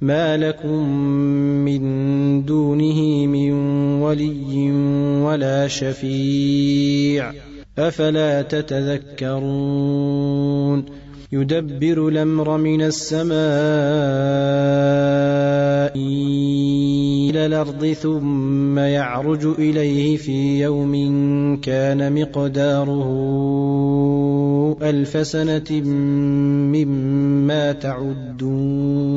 ما لكم من دونه من ولي ولا شفيع افلا تتذكرون يدبر الامر من السماء إلى الأرض ثم يعرج اليه في يوم كان مقداره الف سنه مما تعدون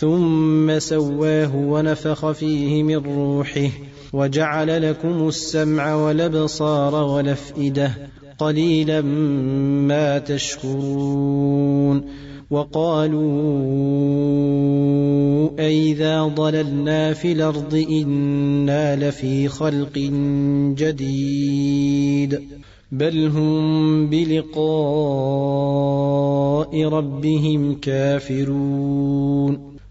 ثم سواه ونفخ فيه من روحه وجعل لكم السمع والأبصار والأفئدة قليلا ما تشكرون وقالوا أئذا ضللنا في الأرض إنا لفي خلق جديد بل هم بلقاء ربهم كافرون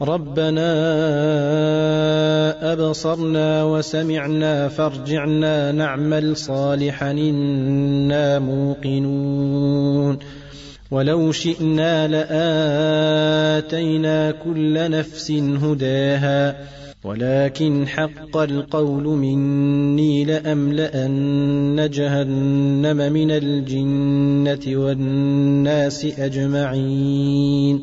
ربنا أبصرنا وسمعنا فارجعنا نعمل صالحا إنا موقنون. ولو شئنا لآتينا كل نفس هداها ولكن حق القول مني لأملأن جهنم من الجنة والناس أجمعين.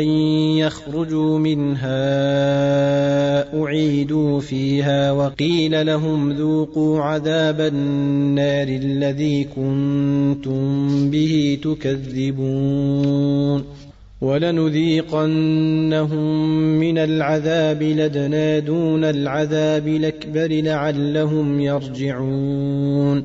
ان يخرجوا منها اعيدوا فيها وقيل لهم ذوقوا عذاب النار الذي كنتم به تكذبون ولنذيقنهم من العذاب لدنا دون العذاب الاكبر لعلهم يرجعون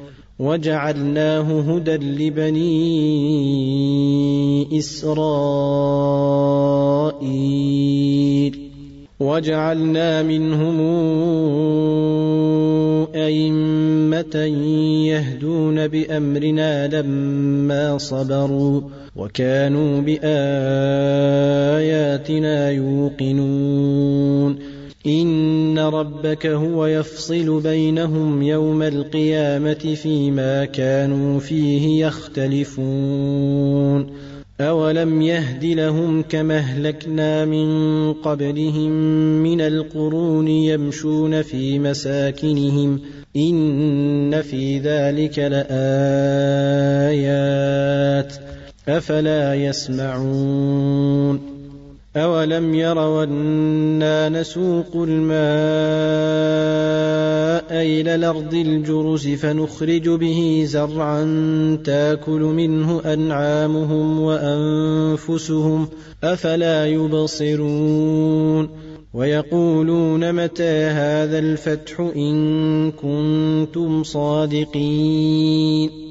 وجعلناه هدى لبني إسرائيل. وجعلنا منهم أئمة يهدون بأمرنا لما صبروا وكانوا بآياتنا يوقنون. ان ربك هو يفصل بينهم يوم القيامه فيما كانوا فيه يختلفون اولم يهد لهم كما اهلكنا من قبلهم من القرون يمشون في مساكنهم ان في ذلك لايات افلا يسمعون أولم يروا أنا نسوق الماء إلى الأرض الجرز فنخرج به زرعا تاكل منه أنعامهم وأنفسهم أفلا يبصرون ويقولون متى هذا الفتح إن كنتم صادقين